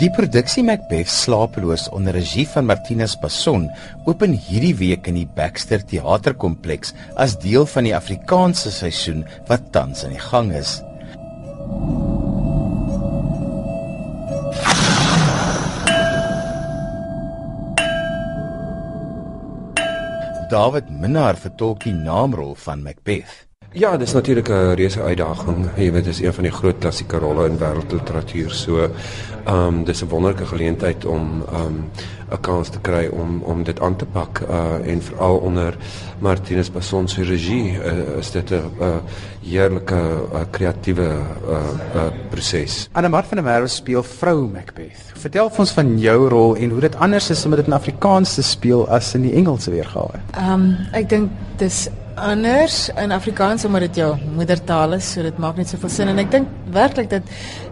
Die produksie Macbeth Slapeloos onder regie van Martinus Passon open hierdie week in die Baxter Theaterkompleks as deel van die Afrikaanse seisoen wat tans aan die gang is. David Minnar vertolk die naamrol van Macbeth. Ja, dis natuurlik 'n reuse uitdaging. Jy weet, dis een van die groot klassieke rolle in wêreldliteratuur. So, ehm um, dis 'n wonderlike geleentheid om ehm um, 'n kans te kry om om dit aan te pak uh en veral onder Martinus Passon se regie uh, is dit 'n uh, heerlike uh, kreatiewe uh, uh proses. Annemar van der Merwe speel vrou Macbeth. Vertel ons van jou rol en hoe dit anders is om dit in Afrikaans te speel as in die Engelse weergawe. Ehm um, ek dink dis anders in Afrikaans omdat dit jou moedertaal is, so dit maak net soveel sin en ek dink werklik dat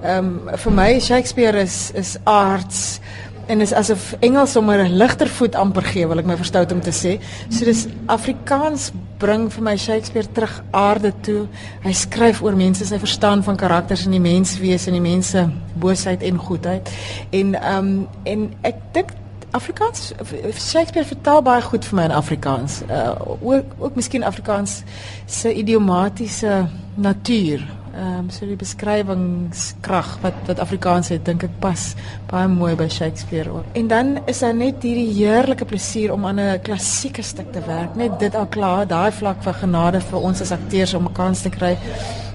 ehm um, vir my Shakespeare is is aards en is asof Engels sommer 'n ligter voet amper gee, wil ek my verstout om te sê. So dis Afrikaans bring vir my Shakespeare terug aarde toe. Hy skryf oor mense, sy verstaan van karakters in die menswees en die mense boosheid en goedheid. En ehm um, en ek dink Afrikaans Shakespeare vertaal baie goed vir my in Afrikaans. Uh ook ook miskien Afrikaans se idiomatiese natuur. Ehm um, so die beskrywingskrag wat wat Afrikaans het, dink ek pas baie mooi by Shakespeare ook. En dan is daar net hierdie heerlike plesier om aan 'n klassieke stuk te werk. Net dit al klaar, daai vlak van genade vir ons as akteurs om 'n kans te kry.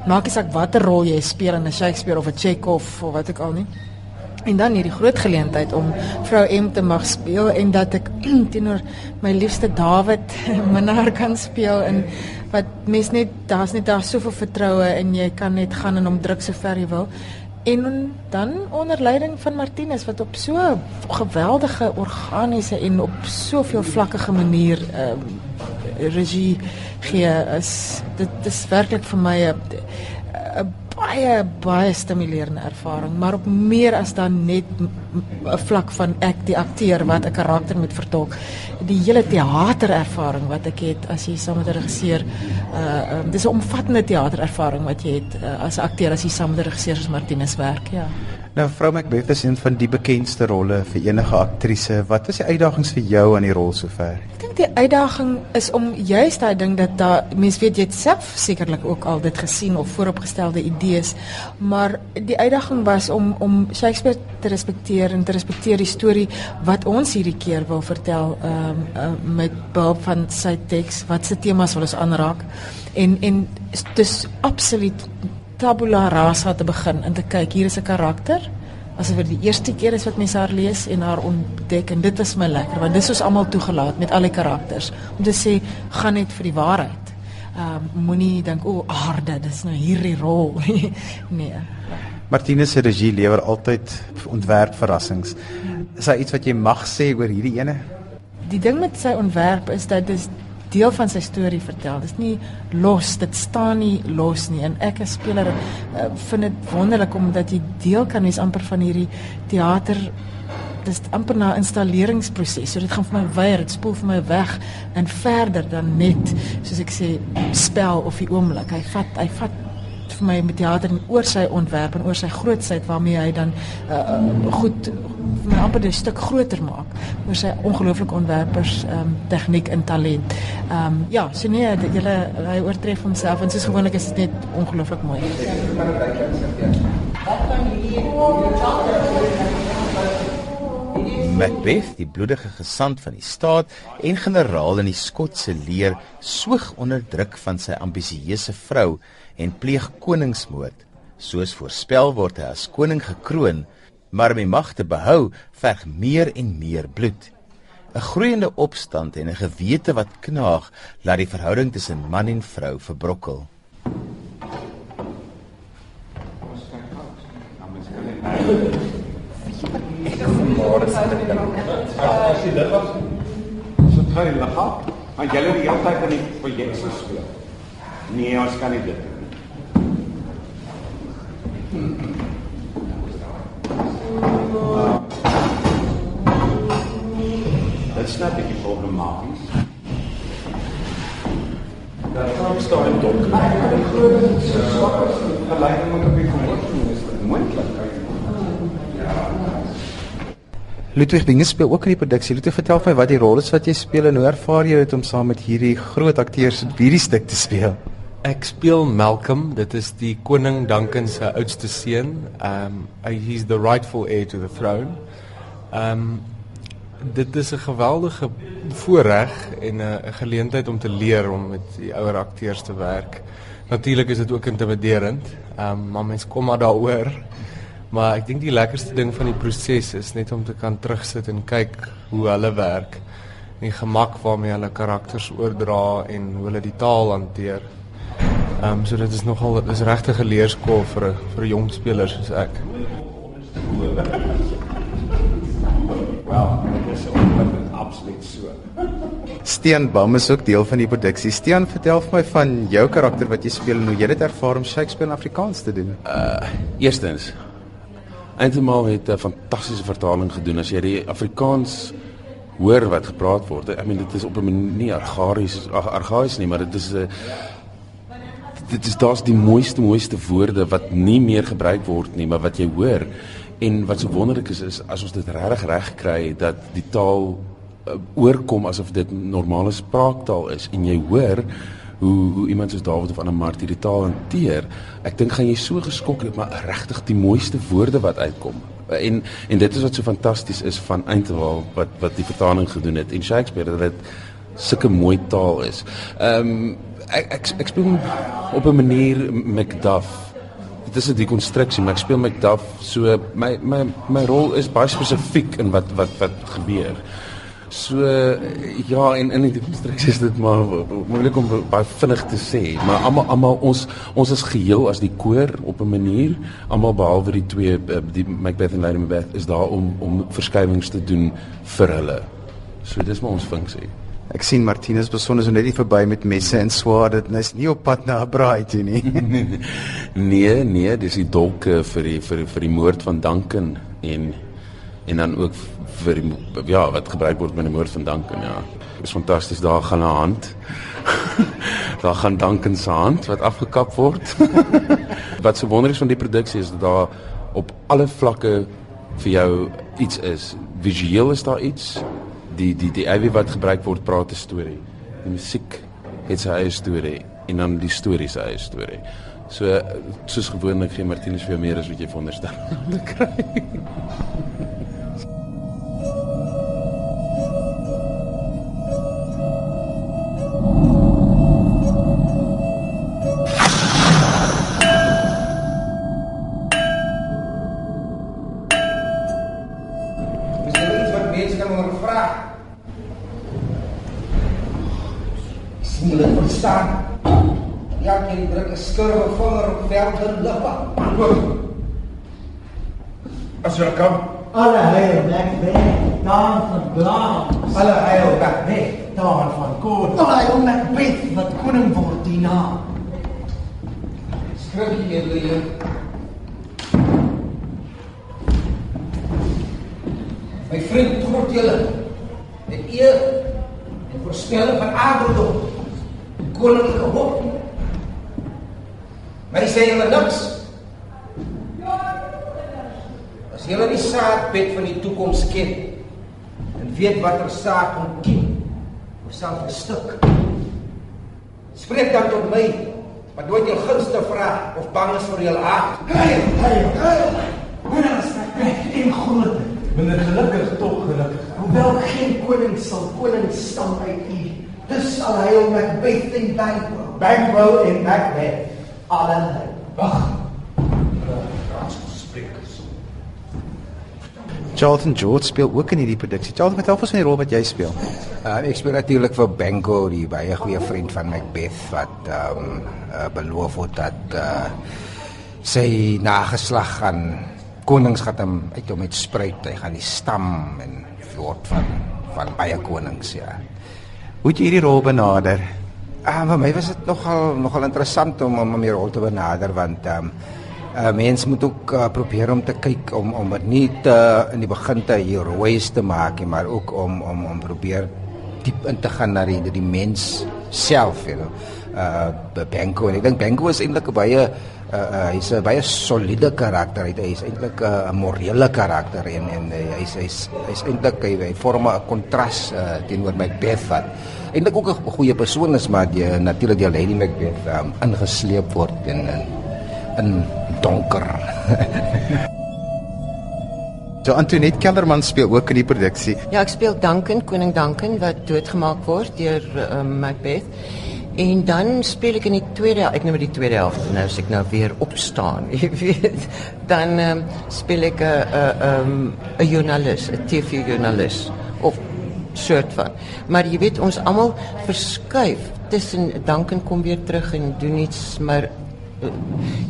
Maak nie saak watter rol jy speel in 'n Shakespeare of 'n Chekhov of wat ook al nie. En dan hierdie groot geleentheid om vrou M te mag speel en dat ek teenoor my liefste David Minnar kan speel en wat mens net daar's net daar soveel vertroue en jy kan net gaan en hom druk so ver jy wil. En dan onder leiding van Martinus wat op so geweldige organiese en op soveel vlakkige manier ehm um, regie gee is dit is werklik vir my 'n baie baie stimulerende ervaring, maar op meer as dan net 'n vlak van ek die akteur wat 'n karakter moet vertolk. Die hele teaterervaring wat ek het as jy saam met 'n regisseur uh um, dis 'n omvattende teaterervaring wat jy het uh, as 'n akteur as jy saam met 'n regisseur soos Martinus werk, ja. Nou vrou Macbeth is een van die bekendste rolle vir enige aktrise. Wat was die uitdagings vir jou aan die rol sover? Ek dink die uitdaging is om juist daai ding dat daar mense weet jy self sekerlik ook al dit gesien of vooropgestelde idees, maar die uitdaging was om om Shakespeare te respekteer en te respekteer die storie wat ons hierdie keer wil vertel ehm um, uh, met behulp van sy teks, wat se temas wil ons aanraak en en dis absoluut tabula rasa te begin en te kyk hier is 'n karakter asof dit die eerste keer is wat mense haar lees en haar ontdek en dit was my lekker want dis ons almal toegelaat met al die karakters om te sê gaan net vir die waarheid. Ehm um, moenie dink o aarde dis nou hierdie rol nee. Martinus se regie lewer altyd ontwerp verrassings. Is daar iets wat jy mag sê oor hierdie ene? Die ding met sy ontwerp is dat dit deel van sy storie vertel. Dit is nie los, dit staan nie los nie. En ek as speler uh, vind dit wonderlik omdat jy deel kan wees amper van hierdie teater dis amper na installeringsproses. So dit gaan vir my weier, dit spoel vir my weg en verder dan net soos ek sê spel of die oomblik. Hy vat hy vat vir my met teater en oor sy ontwerp en oor sy grootsheid waarmee hy dan uh, goed my amper 'n stuk groter maak oor sy ongelooflike ontwerpers um, tegniek en talent. Ehm um, ja, so nee, julle hy oortref homself en soos gewoonlik is dit net ongelooflik mooi. Macbeth, die bloedige gesant van die staat en generaal in die Skotse leer, soeg onder druk van sy ambisieuse vrou en pleeg koningsmoord. Soos voorspel word hy as koning gekroon, maar om die mag te behou, verg meer en meer bloed. 'n Groeiende opstand en 'n gewete wat knaag, laat die verhouding tussen man en vrou verbrokkel. As jy dit was, so gaan jy lig af, want jy het die hele tyd in die projek gespeel. Nee, ons kan nie dit doen. Daar kom staan in donker. Die groot swak is, gelyk moet op die gehoor is dit moontlik? Ludwig Binge speel ook in die produksie. Ludwig, vertel my wat die rol is wat jy speel en hoe ervaar jy dit om saam met hierdie groot akteurs hierdie stuk te speel? Ek speel Malcolm. Dit is die koning Duncan se oudste seun. Um he's the rightful heir to the throne. Um dit is 'n geweldige voorreg en 'n geleentheid om te leer om met die ouer akteurs te werk. Natuurlik is dit ook intimiderend. Um maar mens kom maar daaroor. Maar ek dink die lekkerste ding van die proses is net om te kan terugsit en kyk hoe hulle werk. Die gemak waarmee hulle karakters oordra en hoe hulle die taal hanteer. Ehm um, so dit is nogal dis regtig 'n leerskool vir 'n vir 'n jong speler soos ek. Stean Bam is ook deel van die produksie. Stean, vertel vir my van jou karakter wat jy speel en hoe jy dit ervaar om Shakespeare in Afrikaans te doen. Uh eerstens Eintlik het 'n fantastiese vertaling gedoen as jy die Afrikaans hoor wat gepraat word. I mean dit is op 'n manier argaïs argaïs nie, maar dit is 'n uh, dit is daar's die mooiste mooiste woorde wat nie meer gebruik word nie, maar wat jy hoor. En wat so wonderlik is is as ons dit regtig reg kry dat die taal uh, oorkom asof dit normale spraaktaal is en jy hoor hoe hoe iemand soos Dawid of Anna Mart hierdie taal hanteer. Ek dink gaan jy so geskok wees, maar regtig die mooiste woorde wat uitkom. En en dit is wat so fantasties is van Eindhoven wat wat die vertaling gedoen het en Shakespeare dat dit sulke mooi taal is. Ehm um, ek ek ek speel op 'n manier Macduff. Dit is 'n dekonstruksie, maar ek speel Macduff so my my my rol is baie spesifiek in wat wat wat gebeur. So ja en in die konstruksie is dit maar moeilik om baie vinnig te sê, maar almal almal ons ons is geheel as die koor op 'n manier, almal behalwe die twee eh, die Macbeth en Lady Macbeth is daar om om verskywings te doen vir hulle. So dis maar ons funksie. Ek sien Martinus besonder so net nie verby met messe en swaarde. Dit is nie op pad na 'n braai toe nie. nee, nee, dis die dolke vir die vir vir die moord van Duncan en en dan ook vir die, ja wat gebruik word met die moord van Duncan ja. Is fantasties daar gaan 'n hand. Daar gaan Duncan se hand wat afgekap word. Wat so wonderlik van die produksie is dat daar op alle vlakke vir jou iets is. Visueel is daar iets. Die die die AV wat gebruik word praat 'n storie. Die musiek het sy eie storie en dan die storie se eie storie. So soos gewoonlik gee Martinus vir jou meer as wat jy veronderstel kry skurwe vinger op verder lippe. As jy kom. Alle heil weg weg, daar van blaas. Alle heil weg weg, daar van koord. Alle heil met wet wat koning word die naam. Skrik jy hier. My vriend troot julle met eer en voorspelling van aarderdom. Koninklike hoop Maar sê julle niks. As julle die saadbed van die toekoms ken en weet watter saad om kiem, of sal verstuk. Spreek dan tot my, maar nooit jou gunste vra of bang is vir julle aard. Hey, hey, hey. Dan is dit in groot? Ben gelukkig tog gelukkig. Hoewel geen koning sal koning stam uit u. Dis sal hy om Macbeth en Banquo. Banquo en Macbeth allerlei. Wag. Charlton George speel ook in hierdie produksie. Charlton, vertel ons van die rol wat jy speel. Uh, ek speel natuurlik vir Bango, die baie goeie vriend van Macbeth wat ehm um, uh, beloof het dat uh, sy nageslag gaan konings gaan hom uit hom met spruit. Hy gaan die stam en word van van baie konings, ja. Hoe het jy hierdie rol benader? Ah, vir my was dit nogal nogal interessant om om meer rol te benader want ehm um, uh, mense moet ook uh, probeer om te kyk om om dit nie te in die begin te heroïs te maak nie, maar ook om om om probeer diep in te gaan na die die mens self, you know. uh Benko en ek dink Benko is eintlik 'n baie uh, uh hy's 'n baie soliede karakter. Hy is eintlik 'n uh, morele karakter en en hy's hy's hy's eintlik hy, hy vorm 'n kontras uh, teenoor Macbeth wat eintlik ook 'n goeie persoon is maar die natuurlik die Lady Macbeth um, ingesleep word in in, in donker. So Antoinette Kellerman speel ook in die produksie. Ja, ek speel Duncan, koning Duncan wat doodgemaak word deur um, Macbeth. En dan speel ek in die tweede, ek nou met die tweede helfte nou as ek nou weer opstaan, jy weet. Dan um, speel ek 'n 'n 'n 'n joernalis, 'n TV-joernalis of soort van. Maar jy weet ons almal verskuif tussen Duncan kom weer terug en doen iets, maar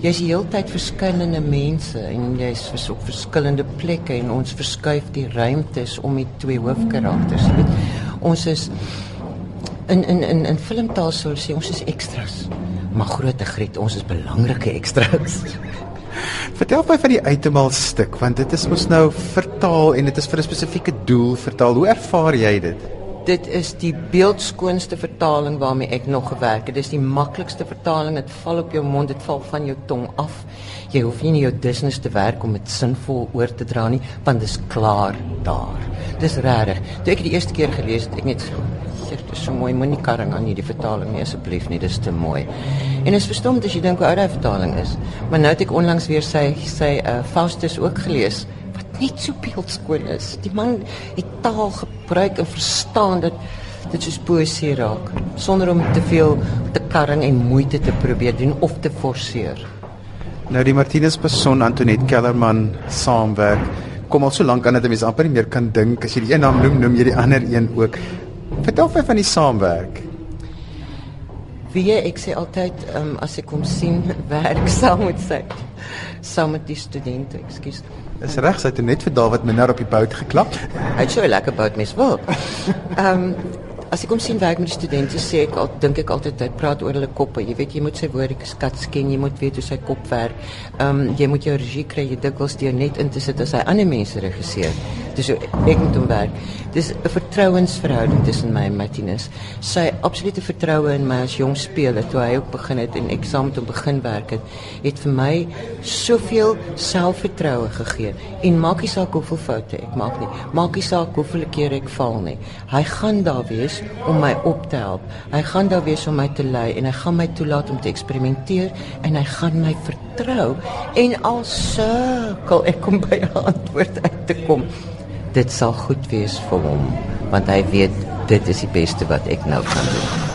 jy's die hele tyd verskillende mense en jy's op verskillende plekke en ons verskuif die ruimtes om die twee hoofkarakters. Weet, ons is in in in in filmtaal sou sê ons is extras. Maar groote griet, ons is belangrike extras. Vertel my van die uitemaal stuk want dit is mos nou vertaal en dit is vir 'n spesifieke doel vertaal. Hoe ervaar jy dit? Dit is die beeldskoonste vertaling waarmee ek nog gewerk het. Dit is die maklikste vertaling. Dit val op jou mond, dit val van jou tong af. Jy hoef nie in jou business te werk om dit sinvol oor te dra nie, want dit is klaar daar. Dis regtig. Toe ek die eerste keer gelees het, ek net so dit is so mooi, moenie karring aan hierdie vertaling nie asseblief nie, dis te mooi. En is verstom as jy dink hoe oud daai vertaling is. Maar nou het ek onlangs weer sy sy uh, Faustus ook gelees net so beeldskoon is. Die man het taal gebruik en verstaan dat dit soos poesie raak sonder om te veel te karring en moeite te probeer doen of te forceer. Nou die Martinus Person Antoinette Kellerman saamwerk kom al so lank aan dat jy amper nie meer kan dink as jy die een naam noem, noem jy die ander een ook. Vertel my van die saamwerk. Wie ek sê altyd um, as ek kom sien werk saam met sy saam met die studente, ekskuus. Is reg, sy het net vir Dawid Minnar op die bout geklap. Hy het so 'n lekker bout mes wil. Ehm um, as ek kom sien werk met die studente sê ek al dink ek altyd hy praat oor hulle koppe. Jy weet jy moet sy woorde skat ken, jy moet weet hoe sy kop werk. Ehm um, jy moet jou regie kry, jy dikwels deur net in te sit as hy ander mense regisseer. Dis so ek moet hom werk. Dis 'n vertrouensverhouding tussen my en Martinus. Sy absolute vertroue in my as jong speler toe hy ook begin het en ek saam met hom begin werk het, het vir my soveel selfvertroue gegee. En maak nie saak hoeveel foute ek maak nie. Maak nie saak hoeveel keer ek val nie. Hy gaan daar wees om my op te help. Hy gaan daar wees om my te lei en hy gaan my toelaat om te eksperimenteer en hy gaan my vertrou en al sukkel ek om by 'n antwoord uit te kom. Dit sal goed wees vir hom want hy weet dit is die beste wat ek nou kan doen.